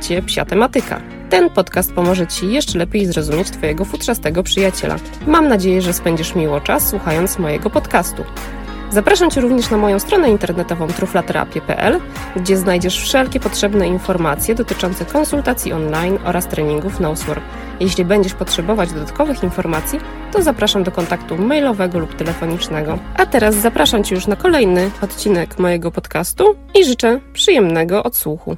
Cię Psia Tematyka. Ten podcast pomoże Ci jeszcze lepiej zrozumieć Twojego futrzastego przyjaciela. Mam nadzieję, że spędzisz miło czas słuchając mojego podcastu. Zapraszam Cię również na moją stronę internetową truflaterapię.pl, gdzie znajdziesz wszelkie potrzebne informacje dotyczące konsultacji online oraz treningów NoSWOR. Jeśli będziesz potrzebować dodatkowych informacji, to zapraszam do kontaktu mailowego lub telefonicznego. A teraz zapraszam Cię już na kolejny odcinek mojego podcastu i życzę przyjemnego odsłuchu.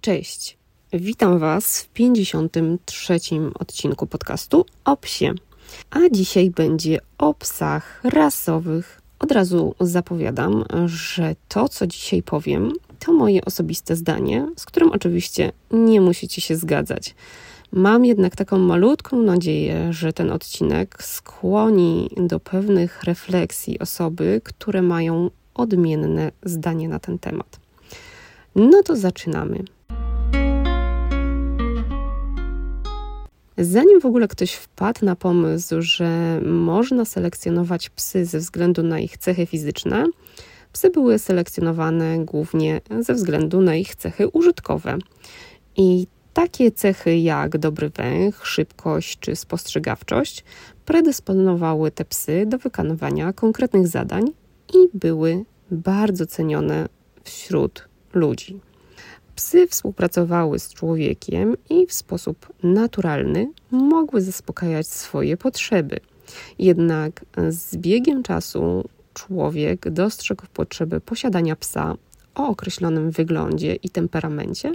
Cześć, witam Was w 53. odcinku podcastu o psie. A dzisiaj będzie o psach rasowych. Od razu zapowiadam, że to, co dzisiaj powiem, to moje osobiste zdanie, z którym oczywiście nie musicie się zgadzać. Mam jednak taką malutką nadzieję, że ten odcinek skłoni do pewnych refleksji osoby, które mają odmienne zdanie na ten temat. No to zaczynamy. Zanim w ogóle ktoś wpadł na pomysł, że można selekcjonować psy ze względu na ich cechy fizyczne, psy były selekcjonowane głównie ze względu na ich cechy użytkowe. I takie cechy jak dobry węch, szybkość czy spostrzegawczość predysponowały te psy do wykonywania konkretnych zadań i były bardzo cenione wśród ludzi. Psy współpracowały z człowiekiem i w sposób naturalny mogły zaspokajać swoje potrzeby. Jednak z biegiem czasu człowiek dostrzegł potrzebę posiadania psa o określonym wyglądzie i temperamencie,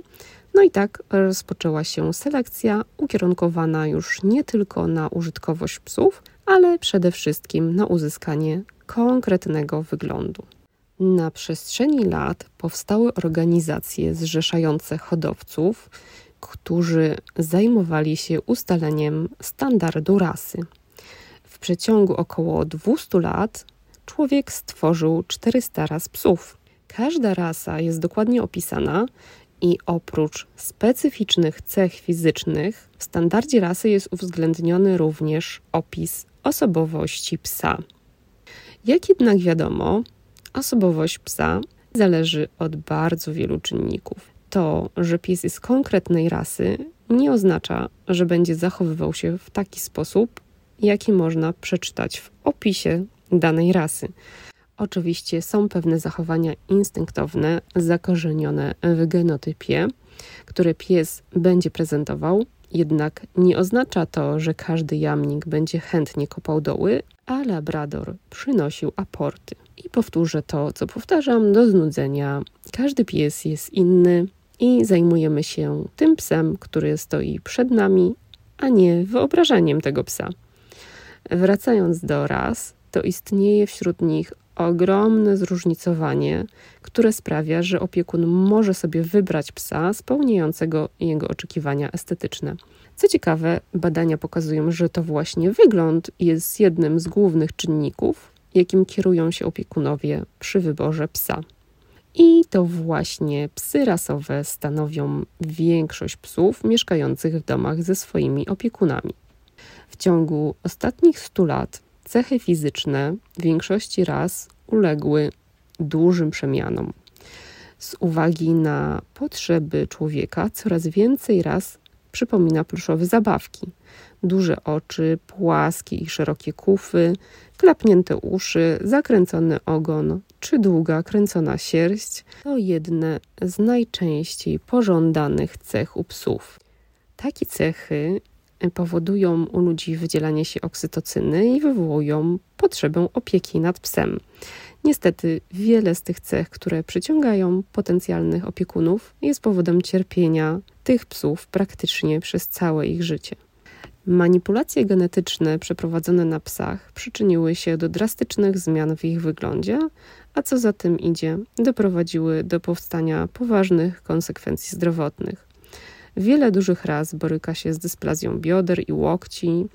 no i tak rozpoczęła się selekcja ukierunkowana już nie tylko na użytkowość psów, ale przede wszystkim na uzyskanie konkretnego wyglądu. Na przestrzeni lat powstały organizacje zrzeszające hodowców, którzy zajmowali się ustaleniem standardu rasy. W przeciągu około 200 lat człowiek stworzył 400 ras psów. Każda rasa jest dokładnie opisana i oprócz specyficznych cech fizycznych, w standardzie rasy jest uwzględniony również opis osobowości psa. Jak jednak wiadomo, Osobowość psa zależy od bardzo wielu czynników. To, że pies jest konkretnej rasy, nie oznacza, że będzie zachowywał się w taki sposób, jaki można przeczytać w opisie danej rasy. Oczywiście są pewne zachowania instynktowne, zakorzenione w genotypie, które pies będzie prezentował, jednak nie oznacza to, że każdy jamnik będzie chętnie kopał doły, a labrador przynosił aporty. I powtórzę to, co powtarzam do znudzenia. Każdy pies jest inny i zajmujemy się tym psem, który stoi przed nami, a nie wyobrażeniem tego psa. Wracając do ras, to istnieje wśród nich ogromne zróżnicowanie, które sprawia, że opiekun może sobie wybrać psa spełniającego jego oczekiwania estetyczne. Co ciekawe, badania pokazują, że to właśnie wygląd jest jednym z głównych czynników, jakim kierują się opiekunowie przy wyborze psa. I to właśnie psy rasowe stanowią większość psów mieszkających w domach ze swoimi opiekunami. W ciągu ostatnich 100 lat cechy fizyczne większości ras uległy dużym przemianom. Z uwagi na potrzeby człowieka, coraz więcej ras przypomina pluszowe zabawki. Duże oczy, płaskie i szerokie kufy, klapnięte uszy, zakręcony ogon czy długa kręcona sierść to jedne z najczęściej pożądanych cech u psów. Takie cechy powodują u ludzi wydzielanie się oksytocyny i wywołują potrzebę opieki nad psem. Niestety, wiele z tych cech, które przyciągają potencjalnych opiekunów, jest powodem cierpienia tych psów praktycznie przez całe ich życie. Manipulacje genetyczne przeprowadzone na psach przyczyniły się do drastycznych zmian w ich wyglądzie, a co za tym idzie, doprowadziły do powstania poważnych konsekwencji zdrowotnych. Wiele dużych ras boryka się z dysplazją bioder i łokci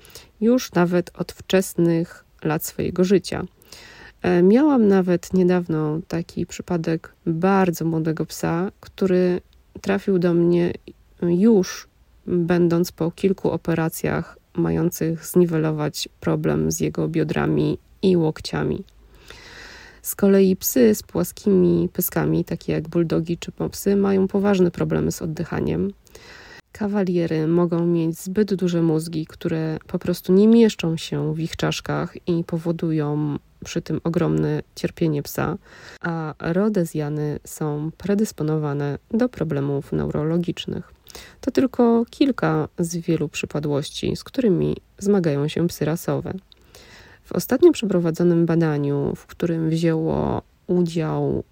już nawet od wczesnych lat swojego życia. E, miałam nawet niedawno taki przypadek bardzo młodego psa, który trafił do mnie już będąc po kilku operacjach mających zniwelować problem z jego biodrami i łokciami. Z kolei psy z płaskimi pyskami, takie jak buldogi czy popsy, mają poważne problemy z oddychaniem. Kawaliery mogą mieć zbyt duże mózgi, które po prostu nie mieszczą się w ich czaszkach i powodują przy tym ogromne cierpienie psa, a rodezjany są predysponowane do problemów neurologicznych. To tylko kilka z wielu przypadłości, z którymi zmagają się psy rasowe. W ostatnio przeprowadzonym badaniu, w którym wzięło udział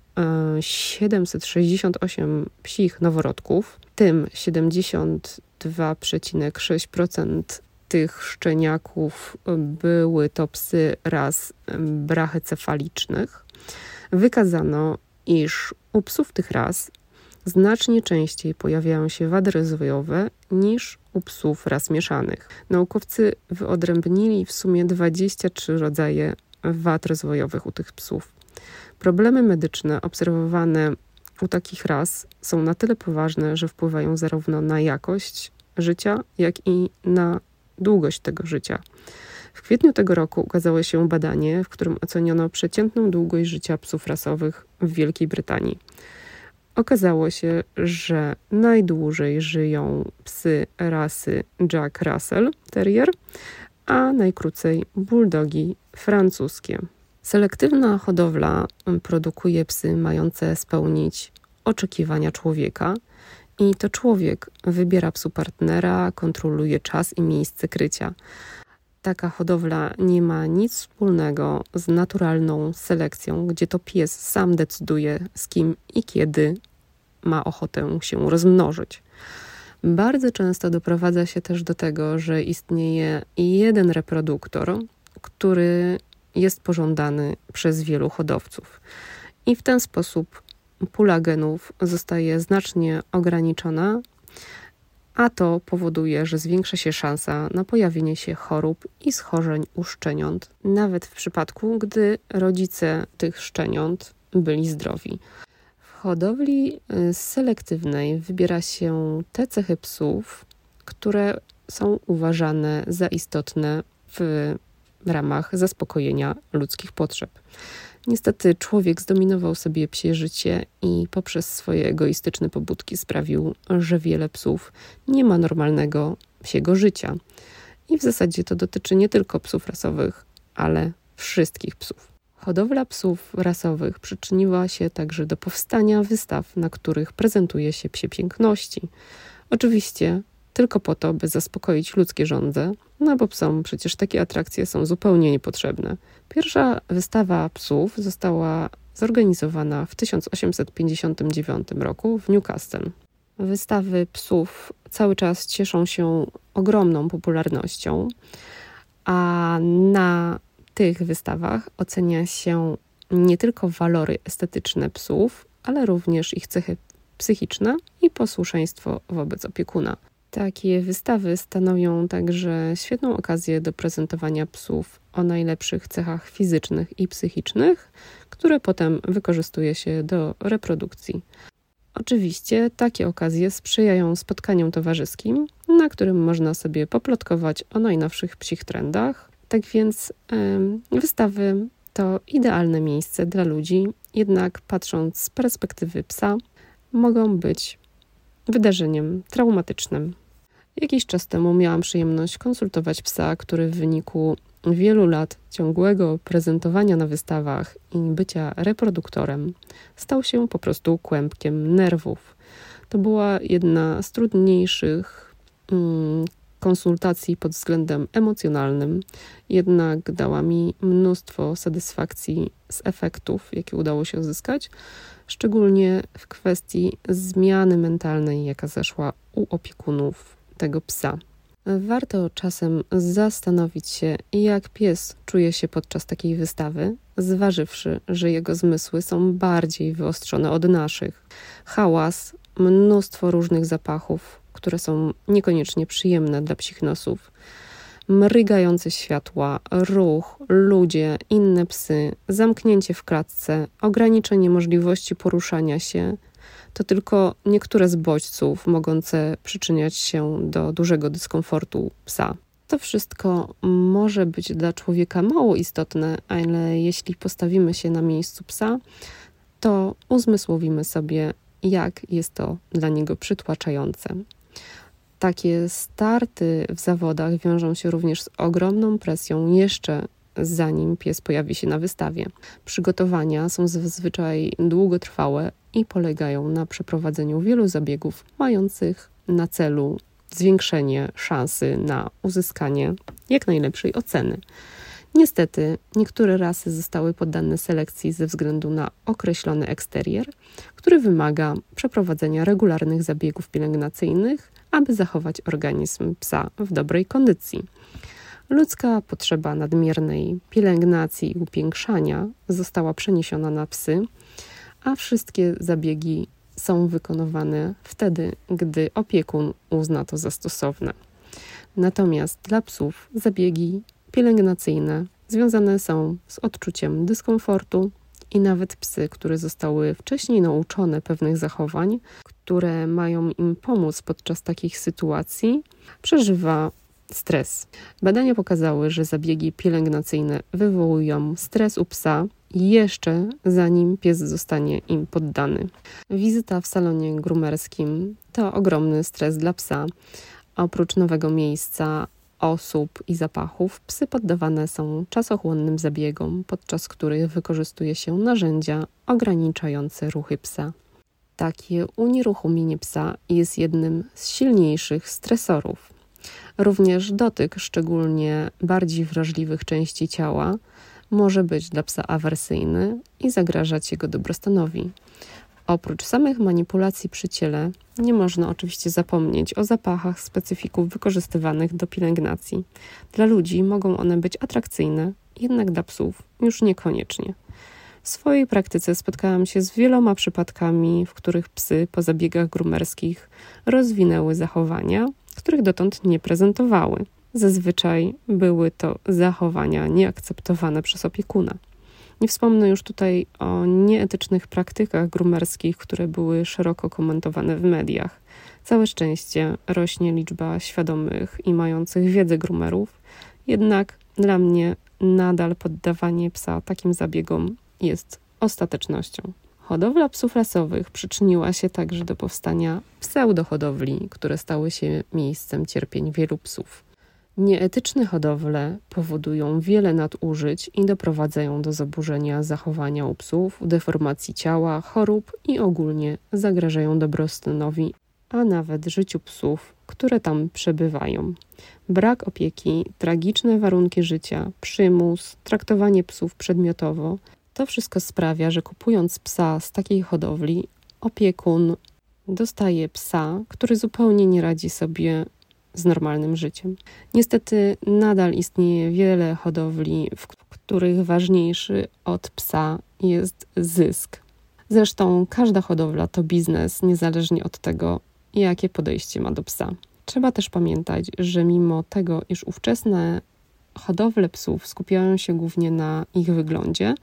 768 e, psich noworodków, tym 72,6% tych szczeniaków były to psy ras brachycefalicznych, wykazano, iż u psów tych ras znacznie częściej pojawiają się wady rozwojowe niż u psów ras mieszanych. Naukowcy wyodrębnili w sumie 23 rodzaje wad rozwojowych u tych psów. Problemy medyczne obserwowane u takich ras są na tyle poważne, że wpływają zarówno na jakość życia, jak i na długość tego życia. W kwietniu tego roku ukazało się badanie, w którym oceniono przeciętną długość życia psów rasowych w Wielkiej Brytanii. Okazało się, że najdłużej żyją psy rasy Jack Russell Terrier, a najkrócej bulldogi francuskie. Selektywna hodowla produkuje psy mające spełnić oczekiwania człowieka, i to człowiek wybiera psu partnera, kontroluje czas i miejsce krycia. Taka hodowla nie ma nic wspólnego z naturalną selekcją, gdzie to pies sam decyduje, z kim i kiedy ma ochotę się rozmnożyć. Bardzo często doprowadza się też do tego, że istnieje jeden reproduktor, który jest pożądany przez wielu hodowców. I w ten sposób pula genów zostaje znacznie ograniczona, a to powoduje, że zwiększa się szansa na pojawienie się chorób i schorzeń u szczeniąt, nawet w przypadku, gdy rodzice tych szczeniąt byli zdrowi. Hodowli y, selektywnej wybiera się te cechy psów, które są uważane za istotne w ramach zaspokojenia ludzkich potrzeb. Niestety człowiek zdominował sobie psie życie i poprzez swoje egoistyczne pobudki sprawił, że wiele psów nie ma normalnego psiego życia. I w zasadzie to dotyczy nie tylko psów rasowych, ale wszystkich psów. Hodowla psów rasowych przyczyniła się także do powstania wystaw, na których prezentuje się psie piękności. Oczywiście tylko po to, by zaspokoić ludzkie żądze, no bo psom przecież takie atrakcje są zupełnie niepotrzebne. Pierwsza wystawa psów została zorganizowana w 1859 roku w Newcastle. Wystawy psów cały czas cieszą się ogromną popularnością, a na tych wystawach ocenia się nie tylko walory estetyczne psów, ale również ich cechy psychiczne i posłuszeństwo wobec opiekuna. Takie wystawy stanowią także świetną okazję do prezentowania psów o najlepszych cechach fizycznych i psychicznych, które potem wykorzystuje się do reprodukcji. Oczywiście takie okazje sprzyjają spotkaniom towarzyskim, na którym można sobie poplotkować o najnowszych psich trendach. Tak więc wystawy to idealne miejsce dla ludzi, jednak patrząc z perspektywy psa, mogą być wydarzeniem traumatycznym. Jakiś czas temu miałam przyjemność konsultować psa, który w wyniku wielu lat ciągłego prezentowania na wystawach i bycia reproduktorem stał się po prostu kłębkiem nerwów. To była jedna z trudniejszych mm, konsultacji pod względem emocjonalnym, jednak dała mi mnóstwo satysfakcji z efektów, jakie udało się uzyskać, szczególnie w kwestii zmiany mentalnej, jaka zaszła u opiekunów tego psa. Warto czasem zastanowić się, jak pies czuje się podczas takiej wystawy, zważywszy, że jego zmysły są bardziej wyostrzone od naszych. Hałas, mnóstwo różnych zapachów, które są niekoniecznie przyjemne dla psich nosów, mrygające światła, ruch, ludzie, inne psy, zamknięcie w klatce, ograniczenie możliwości poruszania się, to tylko niektóre z bodźców mogące przyczyniać się do dużego dyskomfortu psa. To wszystko może być dla człowieka mało istotne, ale jeśli postawimy się na miejscu psa, to uzmysłowimy sobie, jak jest to dla niego przytłaczające. Takie starty w zawodach wiążą się również z ogromną presją jeszcze zanim pies pojawi się na wystawie. Przygotowania są zazwyczaj długotrwałe i polegają na przeprowadzeniu wielu zabiegów mających na celu zwiększenie szansy na uzyskanie jak najlepszej oceny. Niestety, niektóre rasy zostały poddane selekcji ze względu na określony eksterier, który wymaga przeprowadzenia regularnych zabiegów pielęgnacyjnych, aby zachować organizm psa w dobrej kondycji. Ludzka potrzeba nadmiernej pielęgnacji i upiększania została przeniesiona na psy, a wszystkie zabiegi są wykonywane wtedy, gdy opiekun uzna to za stosowne. Natomiast dla psów zabiegi pielęgnacyjne związane są z odczuciem dyskomfortu i nawet psy, które zostały wcześniej nauczone pewnych zachowań, które mają im pomóc podczas takich sytuacji, przeżywa stres. Badania pokazały, że zabiegi pielęgnacyjne wywołują stres u psa jeszcze zanim pies zostanie im poddany. Wizyta w salonie grumerskim to ogromny stres dla psa. Oprócz nowego miejsca, osób i zapachów, psy poddawane są czasochłonnym zabiegom, podczas których wykorzystuje się narzędzia ograniczające ruchy psa. Takie unieruchomienie psa jest jednym z silniejszych stresorów. Również dotyk szczególnie bardziej wrażliwych części ciała może być dla psa awersyjny i zagrażać jego dobrostanowi. Oprócz samych manipulacji przy ciele, nie można oczywiście zapomnieć o zapachach specyfików wykorzystywanych do pielęgnacji. Dla ludzi mogą one być atrakcyjne, jednak dla psów już niekoniecznie. W swojej praktyce spotkałam się z wieloma przypadkami, w których psy po zabiegach grumerskich rozwinęły zachowania, których dotąd nie prezentowały. Zazwyczaj były to zachowania nieakceptowane przez opiekuna. Nie wspomnę już tutaj o nieetycznych praktykach grumerskich, które były szeroko komentowane w mediach. Całe szczęście rośnie liczba świadomych i mających wiedzę grumerów, jednak dla mnie nadal poddawanie psa takim zabiegom jest ostatecznością. Hodowla psów rasowych przyczyniła się także do powstania pseudohodowli, które stały się miejscem cierpień wielu psów. Nieetyczne hodowle powodują wiele nadużyć i doprowadzają do zaburzenia zachowania u psów, deformacji ciała, chorób i ogólnie zagrażają dobrostanowi, a nawet życiu psów, które tam przebywają. Brak opieki, tragiczne warunki życia, przymus, traktowanie psów przedmiotowo to wszystko sprawia, że kupując psa z takiej hodowli, opiekun dostaje psa, który zupełnie nie radzi sobie z normalnym życiem. Niestety nadal istnieje wiele hodowli, w których ważniejszy od psa jest zysk. Zresztą każda hodowla to biznes, niezależnie od tego, jakie podejście ma do psa. Trzeba też pamiętać, że mimo tego, iż ówczesne hodowle psów skupiają się głównie na ich wyglądzie,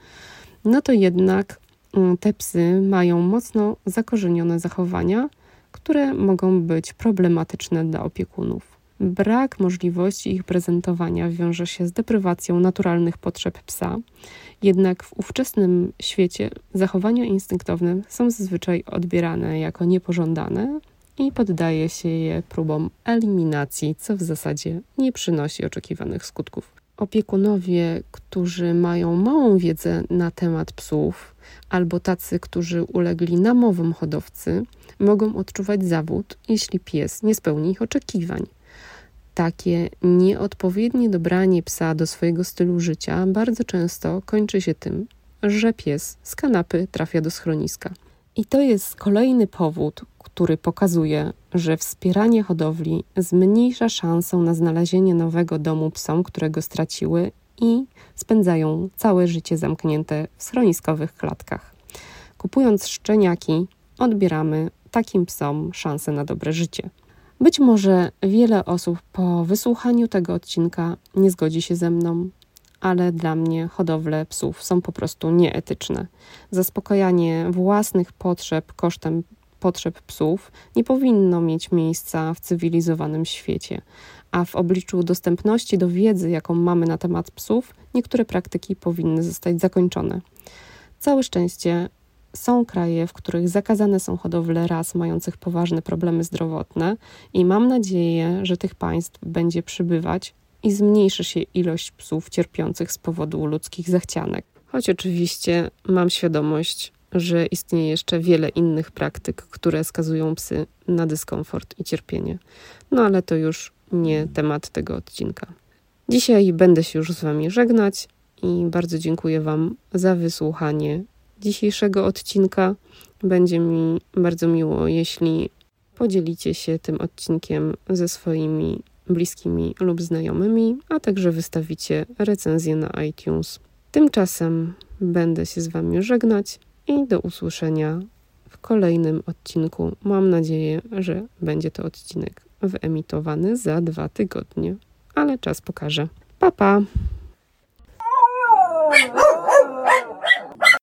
no to jednak mm, te psy mają mocno zakorzenione zachowania, które mogą być problematyczne dla opiekunów. Brak możliwości ich prezentowania wiąże się z deprywacją naturalnych potrzeb psa, jednak w ówczesnym świecie zachowania instynktowne są zazwyczaj odbierane jako niepożądane i poddaje się je próbom eliminacji, co w zasadzie nie przynosi oczekiwanych skutków. Opiekunowie, którzy mają małą wiedzę na temat psów, albo tacy, którzy ulegli namowom hodowcy, mogą odczuwać zawód, jeśli pies nie spełni ich oczekiwań. Takie nieodpowiednie dobranie psa do swojego stylu życia bardzo często kończy się tym, że pies z kanapy trafia do schroniska. I to jest kolejny powód, który pokazuje, że wspieranie hodowli zmniejsza szansę na znalezienie nowego domu psom, którego straciły i spędzają całe życie zamknięte w schroniskowych klatkach. Kupując szczeniaki, odbieramy takim psom szansę na dobre życie. Być może wiele osób po wysłuchaniu tego odcinka nie zgodzi się ze mną, ale dla mnie hodowle psów są po prostu nieetyczne. Zaspokajanie własnych potrzeb kosztem potrzeb psów nie powinno mieć miejsca w cywilizowanym świecie, a w obliczu dostępności do wiedzy, jaką mamy na temat psów, niektóre praktyki powinny zostać zakończone. Całe szczęście są kraje, w których zakazane są hodowle ras mających poważne problemy zdrowotne, i mam nadzieję, że tych państw będzie przybywać i zmniejszy się ilość psów cierpiących z powodu ludzkich zachcianek. Choć oczywiście mam świadomość, że istnieje jeszcze wiele innych praktyk, które skazują psy na dyskomfort i cierpienie. No ale to już nie temat tego odcinka. Dzisiaj będę się już z Wami żegnać i bardzo dziękuję Wam za wysłuchanie dzisiejszego odcinka. Będzie mi bardzo miło, jeśli podzielicie się tym odcinkiem ze swoimi bliskimi lub znajomymi, a także wystawicie recenzję na iTunes. Tymczasem będę się z Wami żegnać i do usłyszenia w kolejnym odcinku. Mam nadzieję, że będzie to odcinek wyemitowany za dwa tygodnie, ale czas pokaże. Pa, pa!